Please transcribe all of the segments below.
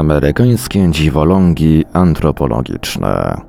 Amerykańskie dziwolągi antropologiczne.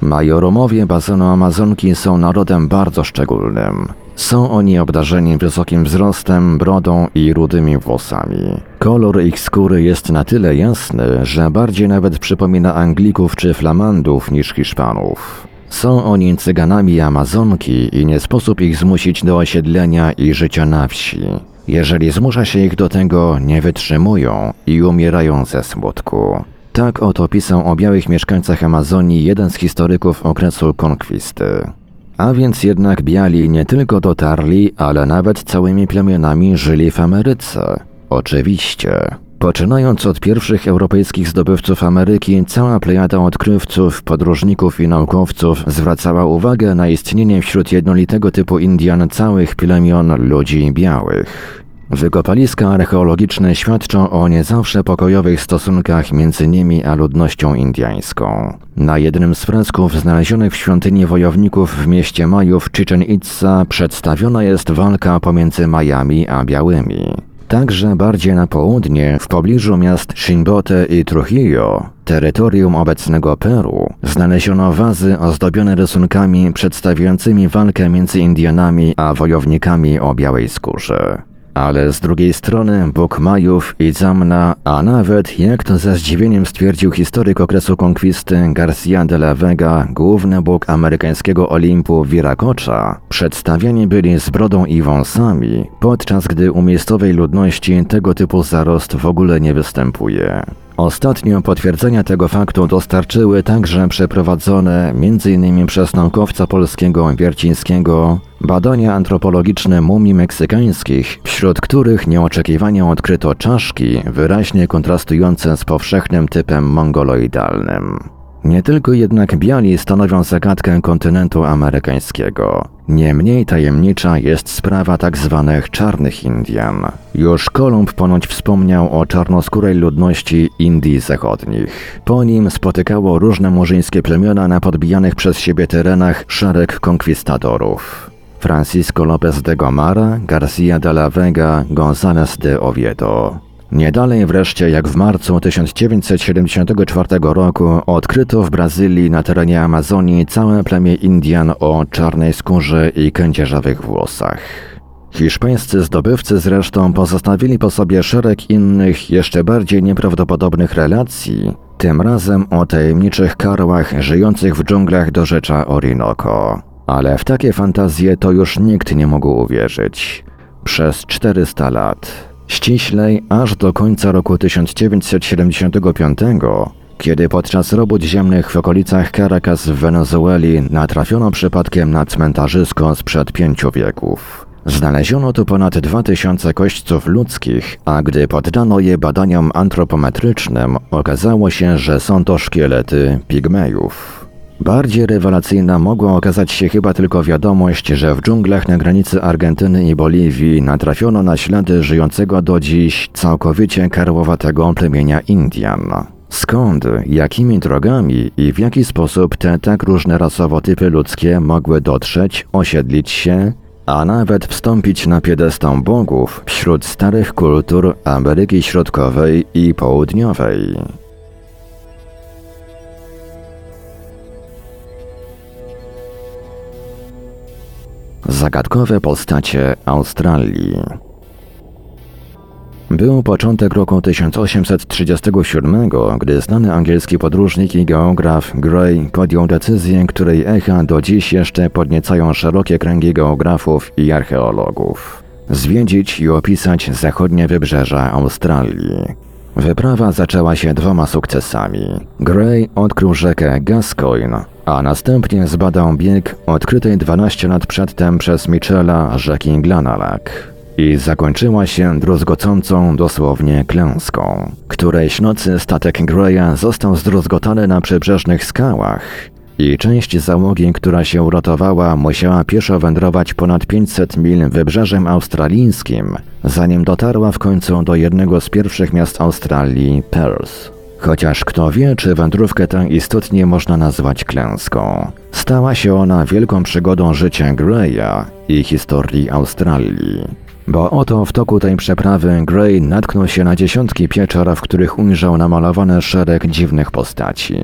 Majoromowie bazenu Amazonki są narodem bardzo szczególnym. Są oni obdarzeni wysokim wzrostem, brodą i rudymi włosami. Kolor ich skóry jest na tyle jasny, że bardziej nawet przypomina Anglików czy Flamandów niż Hiszpanów. Są oni cyganami Amazonki i nie sposób ich zmusić do osiedlenia i życia na wsi. Jeżeli zmusza się ich do tego, nie wytrzymują i umierają ze smutku. Tak oto pisał o białych mieszkańcach Amazonii jeden z historyków okresu konkwisty. A więc jednak biali nie tylko dotarli, ale nawet całymi plemionami żyli w Ameryce. Oczywiście. Poczynając od pierwszych europejskich zdobywców Ameryki, cała plejada odkrywców, podróżników i naukowców zwracała uwagę na istnienie wśród jednolitego typu Indian całych plemion ludzi białych. Wykopaliska archeologiczne świadczą o nie zawsze pokojowych stosunkach między nimi a ludnością indiańską. Na jednym z fresków znalezionych w świątyni wojowników w mieście Majów Chichen Itza przedstawiona jest walka pomiędzy Majami a białymi. Także bardziej na południe, w pobliżu miast Chimbote i Trujillo, terytorium obecnego Peru, znaleziono wazy ozdobione rysunkami przedstawiającymi walkę między Indianami a wojownikami o białej skórze. Ale z drugiej strony Bóg Majów i Zamna, a nawet, jak to ze zdziwieniem stwierdził historyk okresu konkwisty Garcia de la Vega, główny bóg amerykańskiego Olimpu Viracocha, przedstawiani byli z brodą i wąsami, podczas gdy u miejscowej ludności tego typu zarost w ogóle nie występuje. Ostatnio potwierdzenia tego faktu dostarczyły także przeprowadzone m.in. przez naukowca polskiego Wiercińskiego badania antropologiczne mumii meksykańskich, wśród których nieoczekiwanie odkryto czaszki wyraźnie kontrastujące z powszechnym typem mongoloidalnym. Nie tylko jednak biali stanowią zagadkę kontynentu amerykańskiego. Nie mniej tajemnicza jest sprawa. Tak czarnych Indian. Już Kolumb ponoć wspomniał o czarnoskórej ludności Indii Zachodnich. Po nim spotykało różne murzyńskie plemiona na podbijanych przez siebie terenach szereg konkwistadorów. Francisco López de Gomara, Garcia de la Vega, González de Oviedo. Nie dalej wreszcie jak w marcu 1974 roku odkryto w Brazylii na terenie Amazonii całe plemię Indian o czarnej skórze i kędzierzawych włosach. Hiszpańscy zdobywcy zresztą pozostawili po sobie szereg innych, jeszcze bardziej nieprawdopodobnych relacji, tym razem o tajemniczych karłach żyjących w dżunglach do rzecza Orinoco. Ale w takie fantazje to już nikt nie mógł uwierzyć. Przez 400 lat Ściślej aż do końca roku 1975, kiedy podczas robót ziemnych w okolicach Caracas w Wenezueli natrafiono przypadkiem na cmentarzysko sprzed pięciu wieków. Znaleziono tu ponad 2000 kośćców ludzkich, a gdy poddano je badaniom antropometrycznym, okazało się, że są to szkielety pigmejów. Bardziej rewelacyjna mogła okazać się chyba tylko wiadomość, że w dżunglach na granicy Argentyny i Boliwii natrafiono na ślady żyjącego do dziś całkowicie karłowatego plemienia Indian. Skąd, jakimi drogami i w jaki sposób te tak różne rasowo typy ludzkie mogły dotrzeć, osiedlić się, a nawet wstąpić na piedestał bogów wśród starych kultur Ameryki Środkowej i Południowej? Zagadkowe postacie Australii. Był początek roku 1837, gdy znany angielski podróżnik i geograf Gray podjął decyzję, której echa do dziś jeszcze podniecają szerokie kręgi geografów i archeologów. Zwiedzić i opisać zachodnie wybrzeża Australii. Wyprawa zaczęła się dwoma sukcesami. Gray odkrył rzekę Gascoyne, a następnie zbadał bieg odkrytej 12 lat przedtem przez Michela rzeki Glanalak i zakończyła się druzgocącą dosłownie klęską. Którejś nocy statek Greya został zdruzgotany na przybrzeżnych skałach i część załogi, która się uratowała, musiała pieszo wędrować ponad 500 mil wybrzeżem australijskim, zanim dotarła w końcu do jednego z pierwszych miast Australii, Perth. Chociaż kto wie, czy wędrówkę tę istotnie można nazwać klęską. Stała się ona wielką przygodą życia Greya i historii Australii. Bo oto w toku tej przeprawy Gray natknął się na dziesiątki pieczar, w których ujrzał namalowane szereg dziwnych postaci.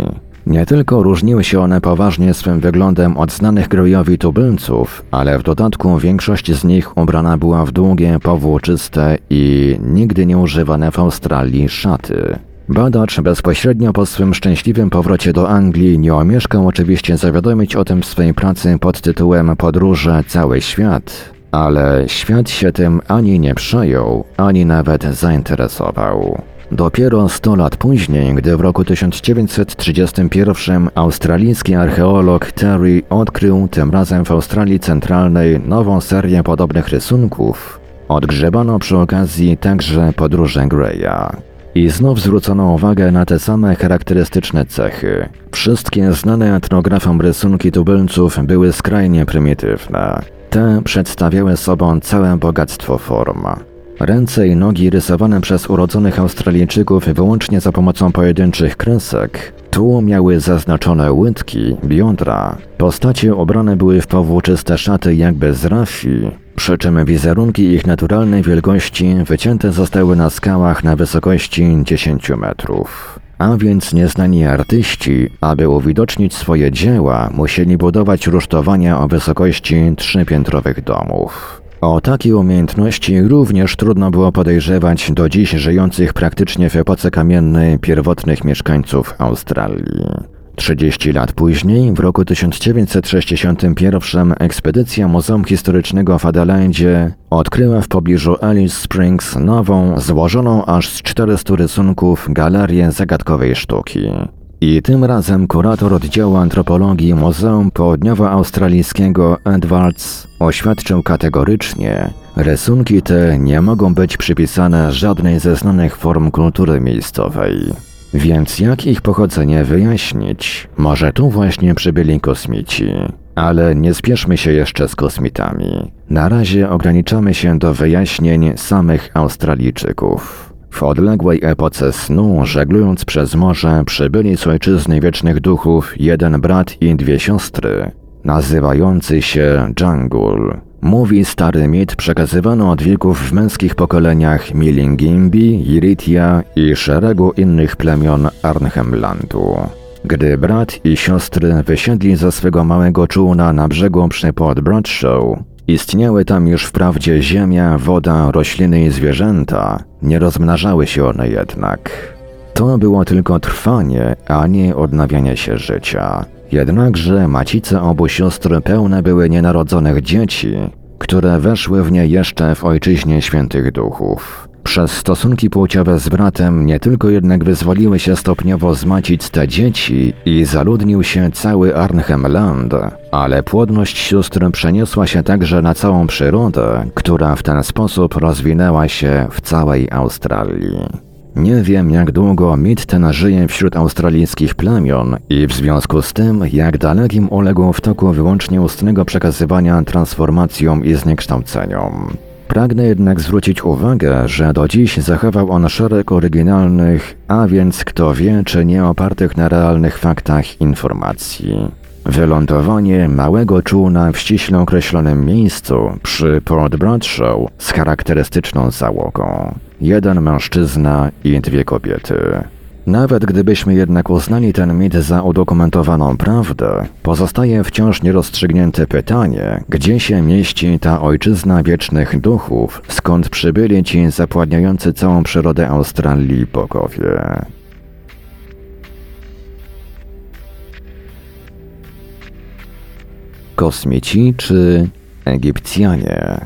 Nie tylko różniły się one poważnie swym wyglądem od znanych Greyowi tubylców, ale w dodatku większość z nich ubrana była w długie, powłóczyste i nigdy nie używane w Australii szaty. Badacz bezpośrednio po swym szczęśliwym powrocie do Anglii nie omieszkał oczywiście zawiadomić o tym w swojej pracy pod tytułem Podróże cały świat, ale świat się tym ani nie przejął, ani nawet zainteresował. Dopiero 100 lat później, gdy w roku 1931 australijski archeolog Terry odkrył tym razem w Australii Centralnej nową serię podobnych rysunków, odgrzebano przy okazji także podróże Greya. I znów zwrócono uwagę na te same charakterystyczne cechy. Wszystkie znane etnografom rysunki tubylców były skrajnie prymitywne. Te przedstawiały sobą całe bogactwo form. Ręce i nogi rysowane przez urodzonych Australijczyków wyłącznie za pomocą pojedynczych kresek. Tu miały zaznaczone łydki, biodra. Postacie ubrane były w powłóczyste szaty jakby z rafii, przy czym wizerunki ich naturalnej wielkości wycięte zostały na skałach na wysokości 10 metrów. A więc nieznani artyści, aby uwidocznić swoje dzieła, musieli budować rusztowania o wysokości trzypiętrowych domów. O takie umiejętności również trudno było podejrzewać do dziś żyjących praktycznie w epoce kamiennej pierwotnych mieszkańców Australii. 30 lat później, w roku 1961, ekspedycja Muzeum Historycznego w Adelaidzie odkryła w pobliżu Alice Springs nową, złożoną aż z 400 rysunków galerię zagadkowej sztuki. I tym razem kurator oddziału antropologii Muzeum Południowoaustralijskiego Edwards oświadczył kategorycznie, rysunki te nie mogą być przypisane żadnej ze znanych form kultury miejscowej. Więc jak ich pochodzenie wyjaśnić? Może tu właśnie przybyli kosmici. Ale nie spieszmy się jeszcze z kosmitami. Na razie ograniczamy się do wyjaśnień samych Australijczyków. W odległej epoce snu, żeglując przez morze, przybyli z ojczyzny wiecznych duchów jeden brat i dwie siostry, nazywający się Jangul. Mówi stary mit przekazywany od wieków w męskich pokoleniach Milingimbi, Iritia i szeregu innych plemion Arnhemlandu. Gdy brat i siostry wysiedli ze swego małego czółna na brzegu przy Port Bradshaw, istniały tam już wprawdzie ziemia, woda, rośliny i zwierzęta, nie rozmnażały się one jednak. To było tylko trwanie, a nie odnawianie się życia. Jednakże macice obu sióstr pełne były nienarodzonych dzieci, które weszły w nie jeszcze w ojczyźnie świętych duchów. Przez stosunki płciowe z bratem nie tylko jednak wyzwoliły się stopniowo z macic te dzieci i zaludnił się cały Arnhemland, ale płodność sióstr przeniosła się także na całą przyrodę, która w ten sposób rozwinęła się w całej Australii. Nie wiem, jak długo mit ten żyje wśród australijskich plemion i w związku z tym, jak dalekim uległ w toku wyłącznie ustnego przekazywania transformacjom i zniekształceniom. Pragnę jednak zwrócić uwagę, że do dziś zachował on szereg oryginalnych, a więc kto wie, czy nie opartych na realnych faktach informacji. Wylądowanie małego czółna w ściśle określonym miejscu przy Port Bradshaw z charakterystyczną załogą. Jeden mężczyzna i dwie kobiety. Nawet gdybyśmy jednak uznali ten mit za udokumentowaną prawdę, pozostaje wciąż nierozstrzygnięte pytanie, gdzie się mieści ta ojczyzna wiecznych duchów, skąd przybyli ci zapładniający całą przyrodę Australii bogowie. Kosmici czy Egipcjanie?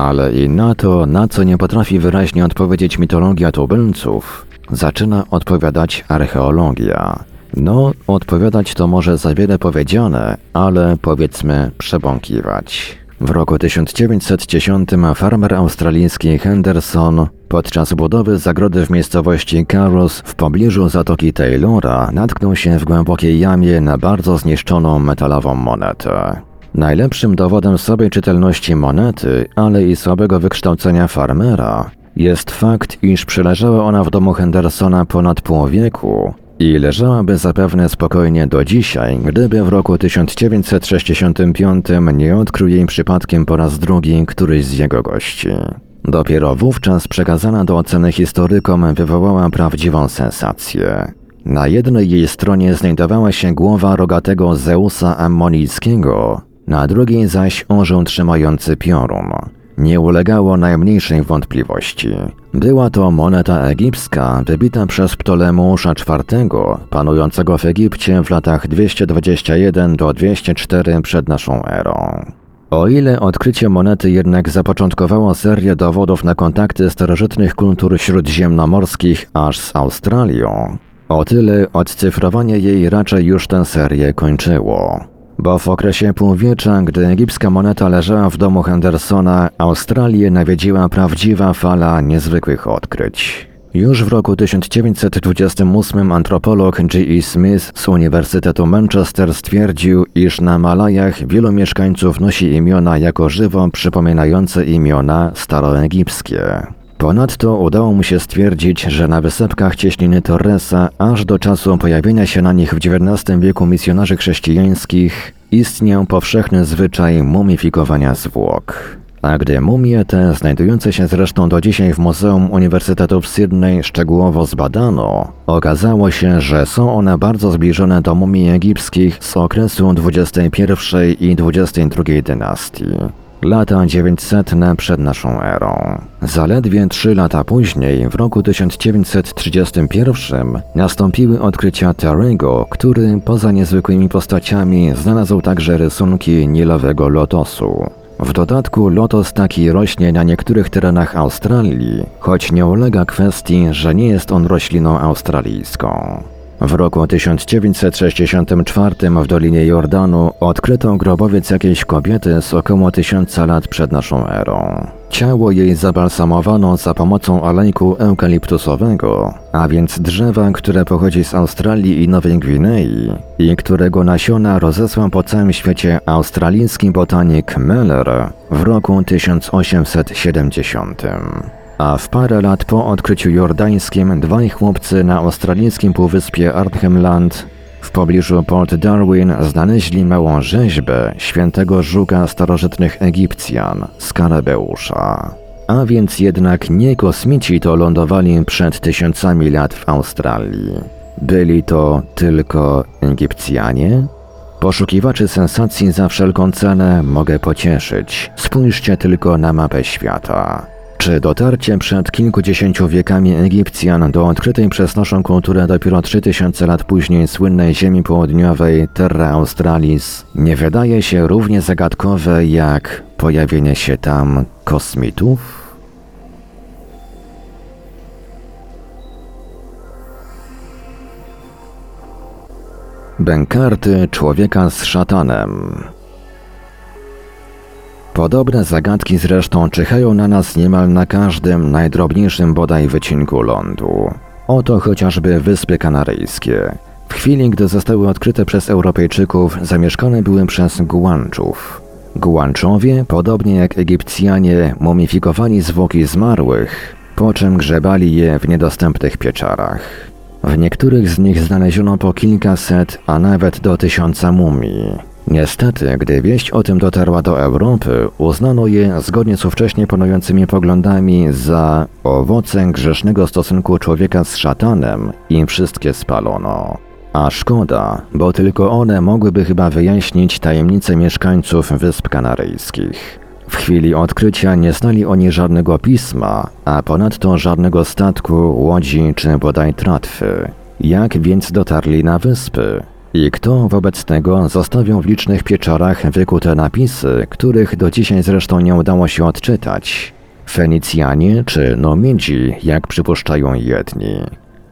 Ale i na to, na co nie potrafi wyraźnie odpowiedzieć mitologia tubylców, zaczyna odpowiadać archeologia. No, odpowiadać to może za wiele powiedziane, ale powiedzmy przebąkiwać. W roku 1910 farmer australijski Henderson podczas budowy zagrody w miejscowości Carros w pobliżu Zatoki Taylora natknął się w głębokiej jamie na bardzo zniszczoną metalową monetę. Najlepszym dowodem słabej czytelności monety, ale i słabego wykształcenia farmera jest fakt, iż przeleżała ona w domu Hendersona ponad pół wieku i leżałaby zapewne spokojnie do dzisiaj, gdyby w roku 1965 nie odkrył jej przypadkiem po raz drugi któryś z jego gości. Dopiero wówczas przekazana do oceny historykom wywołała prawdziwą sensację. Na jednej jej stronie znajdowała się głowa rogatego Zeusa Ammonijskiego, na drugiej zaś orzeł trzymający piorun. Nie ulegało najmniejszej wątpliwości. Była to moneta egipska wybita przez Ptolemeusza IV, panującego w Egipcie w latach 221 do 204 przed naszą erą. O ile odkrycie monety jednak zapoczątkowało serię dowodów na kontakty starożytnych kultur śródziemnomorskich aż z Australią, o tyle odcyfrowanie jej raczej już tę serię kończyło bo w okresie półwiecza, gdy egipska moneta leżała w domu Hendersona, Australię nawiedziła prawdziwa fala niezwykłych odkryć. Już w roku 1928 antropolog G.E. Smith z Uniwersytetu Manchester stwierdził, iż na Malajach wielu mieszkańców nosi imiona jako żywo przypominające imiona staroegipskie. Ponadto udało mu się stwierdzić, że na wysepkach cieśniny Torresa aż do czasu pojawienia się na nich w XIX wieku misjonarzy chrześcijańskich istniał powszechny zwyczaj mumifikowania zwłok. A gdy mumie te, znajdujące się zresztą do dzisiaj w Muzeum Uniwersytetu w Sydney, szczegółowo zbadano, okazało się, że są one bardzo zbliżone do mumii egipskich z okresu XXI i XXII dynastii lata 900 przed naszą erą. Zaledwie trzy lata później, w roku 1931, nastąpiły odkrycia Terego, który poza niezwykłymi postaciami znalazł także rysunki nilowego lotosu. W dodatku lotos taki rośnie na niektórych terenach Australii, choć nie ulega kwestii, że nie jest on rośliną australijską. W roku 1964 w Dolinie Jordanu odkryto grobowiec jakiejś kobiety z około tysiąca lat przed naszą erą. Ciało jej zabalsamowano za pomocą olejku eukaliptusowego, a więc drzewa, które pochodzi z Australii i Nowej Gwinei i którego nasiona rozesłał po całym świecie australijski botanik Meller w roku 1870 a w parę lat po odkryciu jordańskim dwaj chłopcy na australijskim półwyspie Arnhem Land w pobliżu Port Darwin znaleźli małą rzeźbę świętego żuka starożytnych Egipcjan, Skarabeusza. A więc jednak nie kosmici to lądowali przed tysiącami lat w Australii. Byli to tylko Egipcjanie? Poszukiwaczy sensacji za wszelką cenę mogę pocieszyć. Spójrzcie tylko na mapę świata. Czy dotarcie przed kilkudziesięciu wiekami Egipcjan do odkrytej przez naszą kulturę dopiero 3000 lat później słynnej ziemi południowej Terra Australis nie wydaje się równie zagadkowe jak pojawienie się tam kosmitów? Bękarty człowieka z szatanem. Podobne zagadki zresztą czyhają na nas niemal na każdym najdrobniejszym bodaj wycinku lądu. Oto chociażby Wyspy Kanaryjskie. W chwili, gdy zostały odkryte przez Europejczyków, zamieszkane były przez Guanczów. Guanczowie, podobnie jak Egipcjanie, mumifikowali zwłoki zmarłych, po czym grzebali je w niedostępnych pieczarach. W niektórych z nich znaleziono po kilkaset, a nawet do tysiąca mumii. Niestety, gdy wieść o tym dotarła do Europy, uznano je, zgodnie z ówcześnie panującymi poglądami, za owoce grzesznego stosunku człowieka z szatanem i wszystkie spalono. A szkoda, bo tylko one mogłyby chyba wyjaśnić tajemnice mieszkańców Wysp Kanaryjskich. W chwili odkrycia nie znali oni żadnego pisma, a ponadto żadnego statku, łodzi czy bodaj tratwy. Jak więc dotarli na wyspy? I kto wobec tego zostawią w licznych pieczarach wykute napisy, których do dzisiaj zresztą nie udało się odczytać? Fenicjanie czy Nomidzi, jak przypuszczają jedni.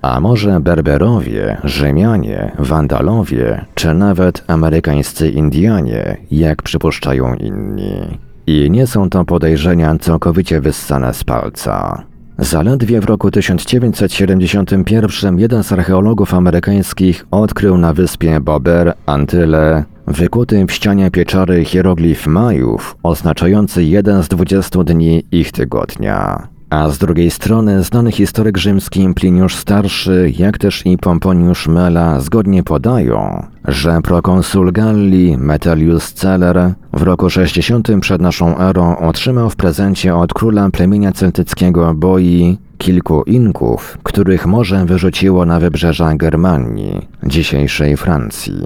A może Berberowie, Rzymianie, Wandalowie, czy nawet amerykańscy Indianie, jak przypuszczają inni. I nie są to podejrzenia całkowicie wyssane z palca. Zaledwie w roku 1971 jeden z archeologów amerykańskich odkrył na wyspie Bober, Antyle, wykuty w ścianie pieczory hieroglif Majów, oznaczający jeden z 20 dni ich tygodnia. A z drugiej strony znany historyk rzymski Pliniusz Starszy, jak też i Pomponiusz Mela zgodnie podają, że prokonsul Galli Metelius Celer w roku 60 przed naszą erą otrzymał w prezencie od króla plemienia celtyckiego Boi kilku Inków, których morze wyrzuciło na wybrzeża Germanii, dzisiejszej Francji.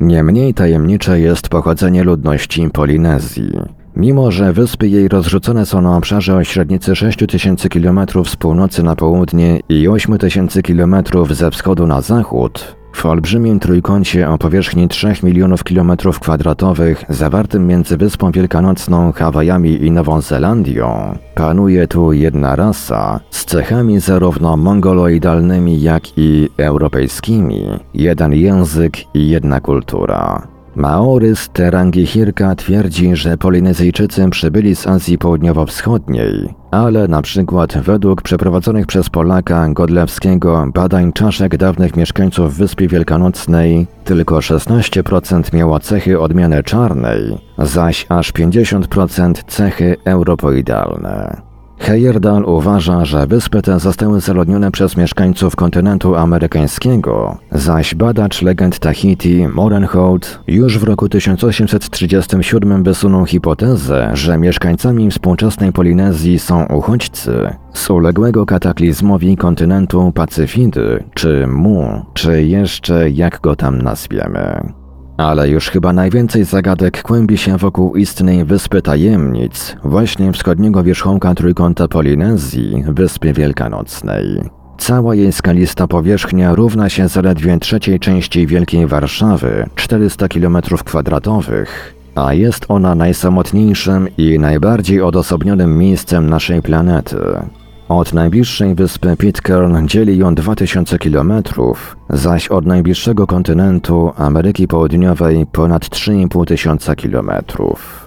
Niemniej tajemnicze jest pochodzenie ludności Polinezji. Mimo, że wyspy jej rozrzucone są na obszarze o średnicy 6000 km z północy na południe i 8000 km ze wschodu na zachód, w olbrzymim trójkącie o powierzchni 3 milionów kilometrów kwadratowych, zawartym między Wyspą Wielkanocną, Hawajami i Nową Zelandią, panuje tu jedna rasa z cechami zarówno mongoloidalnymi, jak i europejskimi, jeden język i jedna kultura. Maorys Terangihirka twierdzi, że Polinezyjczycy przybyli z Azji Południowo-Wschodniej, ale na przykład według przeprowadzonych przez Polaka Godlewskiego badań czaszek dawnych mieszkańców Wyspy Wielkanocnej tylko 16% miało cechy odmiany czarnej, zaś aż 50% cechy europoidalne. Heyerdahl uważa, że wyspy te zostały zaludnione przez mieszkańców kontynentu amerykańskiego, zaś badacz legend Tahiti Morenhout już w roku 1837 wysunął hipotezę, że mieszkańcami współczesnej Polinezji są uchodźcy z uległego kataklizmowi kontynentu Pacyfidy, czy Mu, czy jeszcze jak go tam nazwiemy. Ale już chyba najwięcej zagadek kłębi się wokół istnej wyspy tajemnic, właśnie wschodniego wierzchołka trójkąta Polinezji, Wyspy Wielkanocnej. Cała jej skalista powierzchnia równa się zaledwie trzeciej części Wielkiej Warszawy, 400 km2, a jest ona najsamotniejszym i najbardziej odosobnionym miejscem naszej planety. Od najbliższej wyspy Pitcairn dzieli ją 2000 km, zaś od najbliższego kontynentu Ameryki Południowej ponad 3,5 tysiąca kilometrów.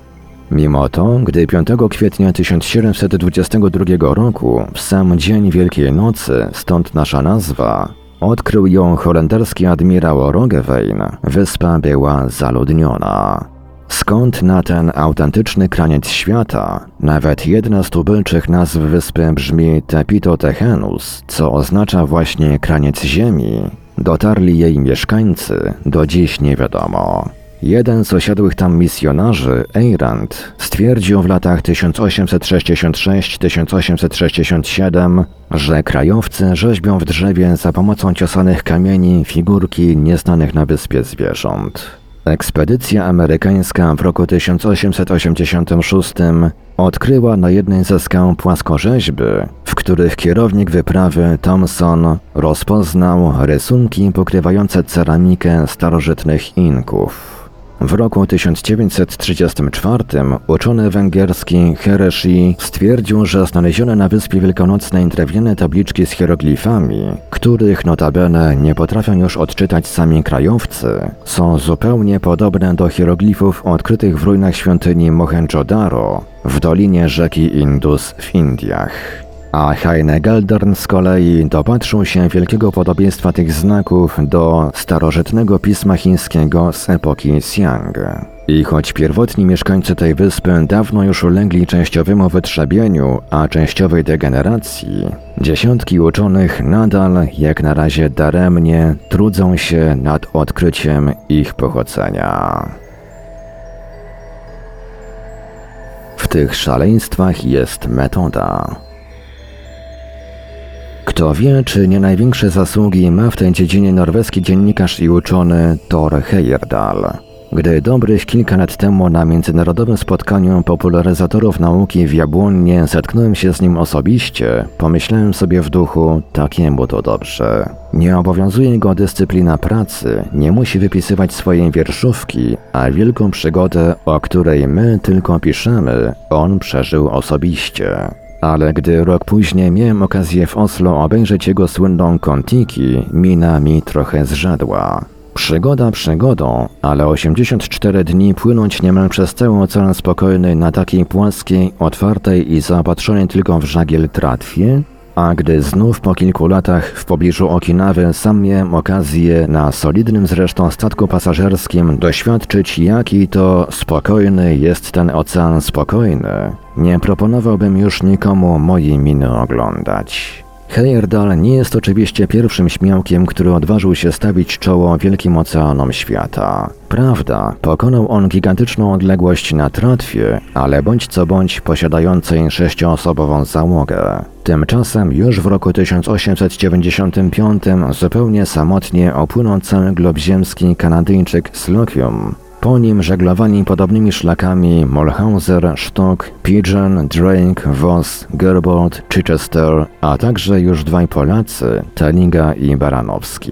Mimo to, gdy 5 kwietnia 1722 roku, w sam dzień Wielkiej Nocy, stąd nasza nazwa, odkrył ją holenderski admirał Roggeveen, wyspa była zaludniona. Skąd na ten autentyczny kraniec świata nawet jedna z tubylczych nazw wyspy brzmi Tepito Techenus, co oznacza właśnie kraniec ziemi, dotarli jej mieszkańcy, do dziś nie wiadomo. Jeden z osiadłych tam misjonarzy, Eirand, stwierdził w latach 1866-1867, że krajowcy rzeźbią w drzewie za pomocą ciosanych kamieni figurki nieznanych na wyspie zwierząt. Ekspedycja amerykańska w roku 1886 odkryła na jednej ze skał płaskorzeźby, w których kierownik wyprawy Thomson rozpoznał rysunki pokrywające ceramikę starożytnych Inków. W roku 1934 uczony węgierski Hereshi stwierdził, że znalezione na Wyspie Wielkanocnej drewniane tabliczki z hieroglifami, których notabene nie potrafią już odczytać sami krajowcy, są zupełnie podobne do hieroglifów odkrytych w ruinach świątyni Mohenjo-Daro w dolinie rzeki Indus w Indiach. A Heine Geldern z kolei dopatrzył się wielkiego podobieństwa tych znaków do starożytnego pisma chińskiego z epoki Xiang. I choć pierwotni mieszkańcy tej wyspy dawno już ulegli częściowemu wytrzebieniu, a częściowej degeneracji, dziesiątki uczonych nadal, jak na razie daremnie, trudzą się nad odkryciem ich pochodzenia. W tych szaleństwach jest metoda. Kto wie, czy nie największe zasługi ma w tej dziedzinie norweski dziennikarz i uczony Thor Heyerdahl. Gdy dobrych kilka lat temu na międzynarodowym spotkaniu popularyzatorów nauki w Jabłonnie zetknąłem się z nim osobiście, pomyślałem sobie w duchu, takiemu to dobrze. Nie obowiązuje go dyscyplina pracy, nie musi wypisywać swojej wierszówki, a wielką przygodę, o której my tylko piszemy, on przeżył osobiście. Ale gdy rok później miałem okazję w Oslo obejrzeć jego słynną Kontiki, mina mi trochę zrzedła. Przygoda przygodą, ale 84 dni płynąć niemal przez cały Ocean Spokojny na takiej płaskiej, otwartej i zaopatrzonej tylko w żagiel tratwie? A gdy znów po kilku latach w pobliżu Okinawy sam miałem okazję na solidnym zresztą statku pasażerskim doświadczyć jaki to spokojny jest ten Ocean Spokojny, nie proponowałbym już nikomu mojej miny oglądać. Heyerdahl nie jest oczywiście pierwszym śmiałkiem, który odważył się stawić czoło wielkim oceanom świata. Prawda, pokonał on gigantyczną odległość na tratwie, ale bądź co bądź posiadającej sześcioosobową załogę. Tymczasem już w roku 1895 zupełnie samotnie opłynął cały glob ziemski Kanadyjczyk Slocum, po nim żeglowali podobnymi szlakami Mulhauser, Stock, Pigeon, Drake, Voss, Gerbold, Chichester, a także już dwaj Polacy, Taliga i Baranowski.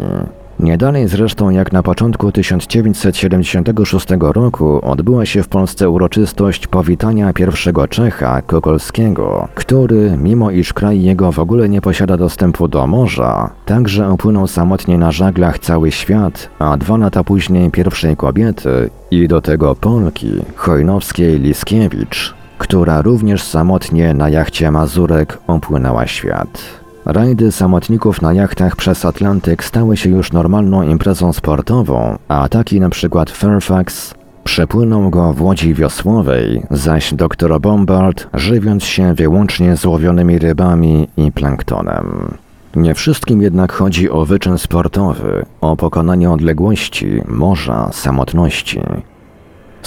Nie dalej zresztą jak na początku 1976 roku odbyła się w Polsce uroczystość powitania pierwszego Czecha, Kokolskiego, który, mimo iż kraj jego w ogóle nie posiada dostępu do morza, także upłynął samotnie na żaglach cały świat, a dwa lata później pierwszej kobiety i do tego Polki, Chojnowskiej Liskiewicz, która również samotnie na jachcie Mazurek opłynęła świat. Rajdy samotników na jachtach przez Atlantyk stały się już normalną imprezą sportową, a taki przykład Fairfax przepłynął go w łodzi wiosłowej, zaś dr Bombard żywiąc się wyłącznie złowionymi rybami i planktonem. Nie wszystkim jednak chodzi o wyczyn sportowy, o pokonanie odległości, morza, samotności.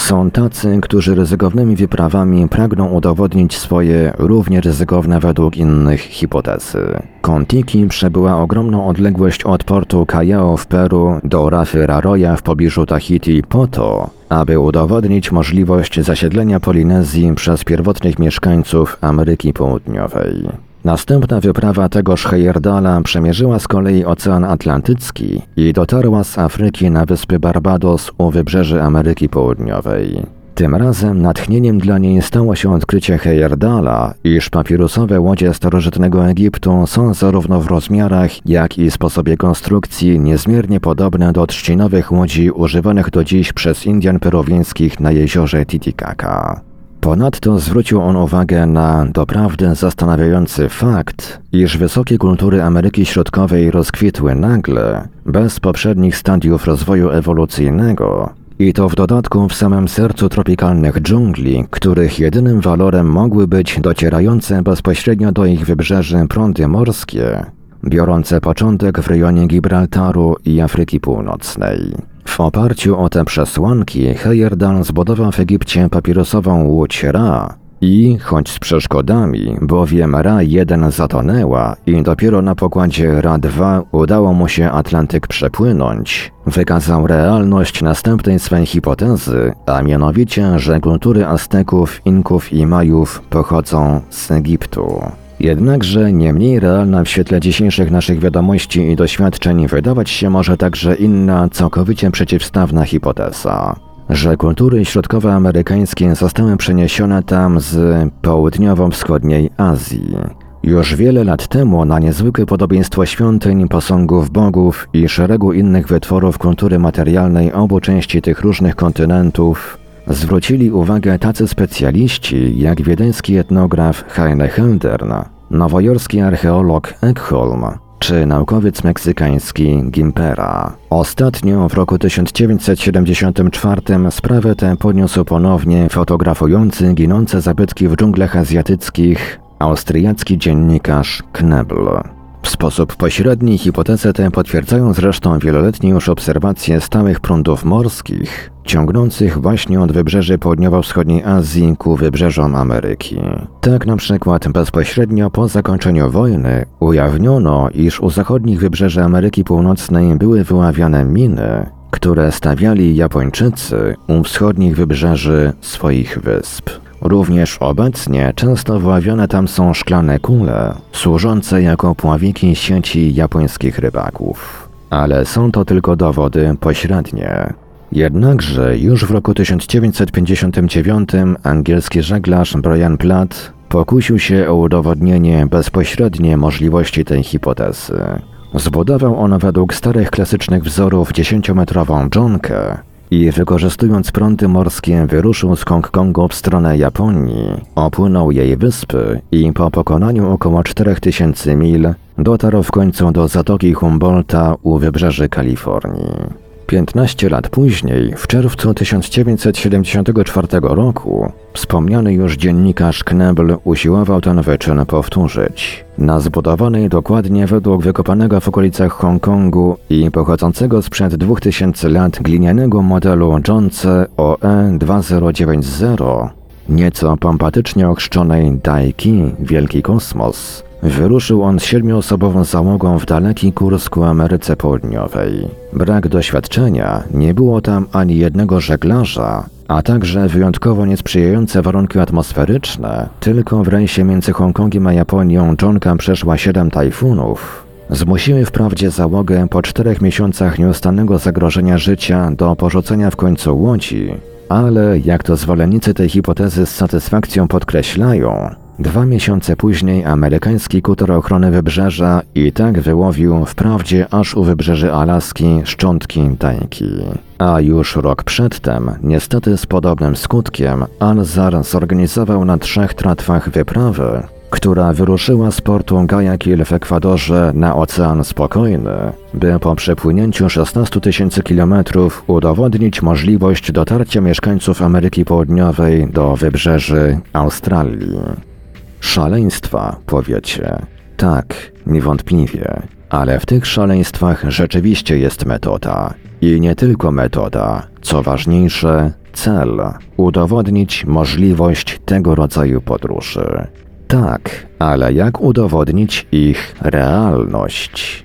Są tacy, którzy ryzykownymi wyprawami pragną udowodnić swoje równie ryzykowne według innych hipotezy. Kontiki przebyła ogromną odległość od portu Callao w Peru do rafy Raroya w pobliżu Tahiti po to, aby udowodnić możliwość zasiedlenia Polinezji przez pierwotnych mieszkańców Ameryki Południowej. Następna wyprawa tegoż Heyerdala przemierzyła z kolei Ocean Atlantycki i dotarła z Afryki na wyspy Barbados u wybrzeży Ameryki Południowej. Tym razem natchnieniem dla niej stało się odkrycie Heyerdala, iż papirusowe łodzie starożytnego Egiptu są zarówno w rozmiarach, jak i sposobie konstrukcji niezmiernie podobne do trzcinowych łodzi używanych do dziś przez Indian peruwiańskich na jeziorze Titicaca. Ponadto zwrócił on uwagę na doprawdy zastanawiający fakt, iż wysokie kultury Ameryki Środkowej rozkwitły nagle, bez poprzednich stadiów rozwoju ewolucyjnego, i to w dodatku w samym sercu tropikalnych dżungli, których jedynym walorem mogły być docierające bezpośrednio do ich wybrzeży prądy morskie, biorące początek w rejonie Gibraltaru i Afryki Północnej. W oparciu o te przesłanki Heyerdahl zbudował w Egipcie papirosową łódź Ra i, choć z przeszkodami, bowiem Ra-1 zatonęła i dopiero na pokładzie Ra-2 udało mu się Atlantyk przepłynąć, wykazał realność następnej swej hipotezy, a mianowicie, że kultury Azteków, Inków i Majów pochodzą z Egiptu. Jednakże nie mniej realna w świetle dzisiejszych naszych wiadomości i doświadczeń wydawać się może także inna, całkowicie przeciwstawna hipoteza że kultury środkowoamerykańskie zostały przeniesione tam z południowo-wschodniej Azji. Już wiele lat temu na niezwykłe podobieństwo świątyń, posągów bogów i szeregu innych wytworów kultury materialnej obu części tych różnych kontynentów zwrócili uwagę tacy specjaliści jak wiedeński etnograf Heine Heldern, nowojorski archeolog Ekholm czy naukowiec meksykański Gimpera. Ostatnio w roku 1974 sprawę tę podniósł ponownie fotografujący ginące zabytki w dżunglach azjatyckich austriacki dziennikarz Knebel. W sposób pośredni hipotezę tę potwierdzają zresztą wieloletnie już obserwacje stałych prądów morskich, ciągnących właśnie od wybrzeży południowo-wschodniej Azji ku wybrzeżom Ameryki. Tak na przykład bezpośrednio po zakończeniu wojny ujawniono, iż u zachodnich wybrzeży Ameryki Północnej były wyławiane miny, które stawiali Japończycy u wschodnich wybrzeży swoich wysp. Również obecnie często wyławione tam są szklane kule, służące jako pławiki sieci japońskich rybaków. Ale są to tylko dowody pośrednie. Jednakże już w roku 1959 angielski żeglarz Brian Platt pokusił się o udowodnienie bezpośrednie możliwości tej hipotezy. Zbudował on według starych klasycznych wzorów 10-metrową dżonkę i wykorzystując prądy morskie wyruszył z Hongkongu w stronę Japonii, opłynął jej wyspy i po pokonaniu około 4000 mil dotarł w końcu do Zatoki Humboldta u wybrzeży Kalifornii. 15 lat później, w czerwcu 1974 roku, wspomniany już dziennikarz Knebel usiłował ten wyczyn powtórzyć. Na zbudowanej dokładnie według wykopanego w okolicach Hongkongu i pochodzącego sprzed 2000 lat glinianego modelu Johnce OE2090, nieco pompatycznie ochrzczonej Daiki Wielki Kosmos, Wyruszył on z siedmioosobową załogą w daleki kurs ku Ameryce Południowej. Brak doświadczenia, nie było tam ani jednego żeglarza, a także wyjątkowo niesprzyjające warunki atmosferyczne. Tylko w rejsie między Hongkongiem a Japonią Johnka przeszła siedem tajfunów. Zmusiły wprawdzie załogę po czterech miesiącach nieustannego zagrożenia życia do porzucenia w końcu łodzi, ale jak to zwolennicy tej hipotezy z satysfakcją podkreślają, Dwa miesiące później amerykański kuter ochrony wybrzeża i tak wyłowił wprawdzie aż u wybrzeży Alaski szczątki tajki. A już rok przedtem, niestety z podobnym skutkiem, Alzar zorganizował na trzech tratwach wyprawę, która wyruszyła z portu Guayaquil w Ekwadorze na Ocean Spokojny, by po przepłynięciu 16 tysięcy kilometrów udowodnić możliwość dotarcia mieszkańców Ameryki Południowej do wybrzeży Australii. Szaleństwa, powiecie. Tak, niewątpliwie. Ale w tych szaleństwach rzeczywiście jest metoda. I nie tylko metoda, co ważniejsze, cel udowodnić możliwość tego rodzaju podróży. Tak, ale jak udowodnić ich realność?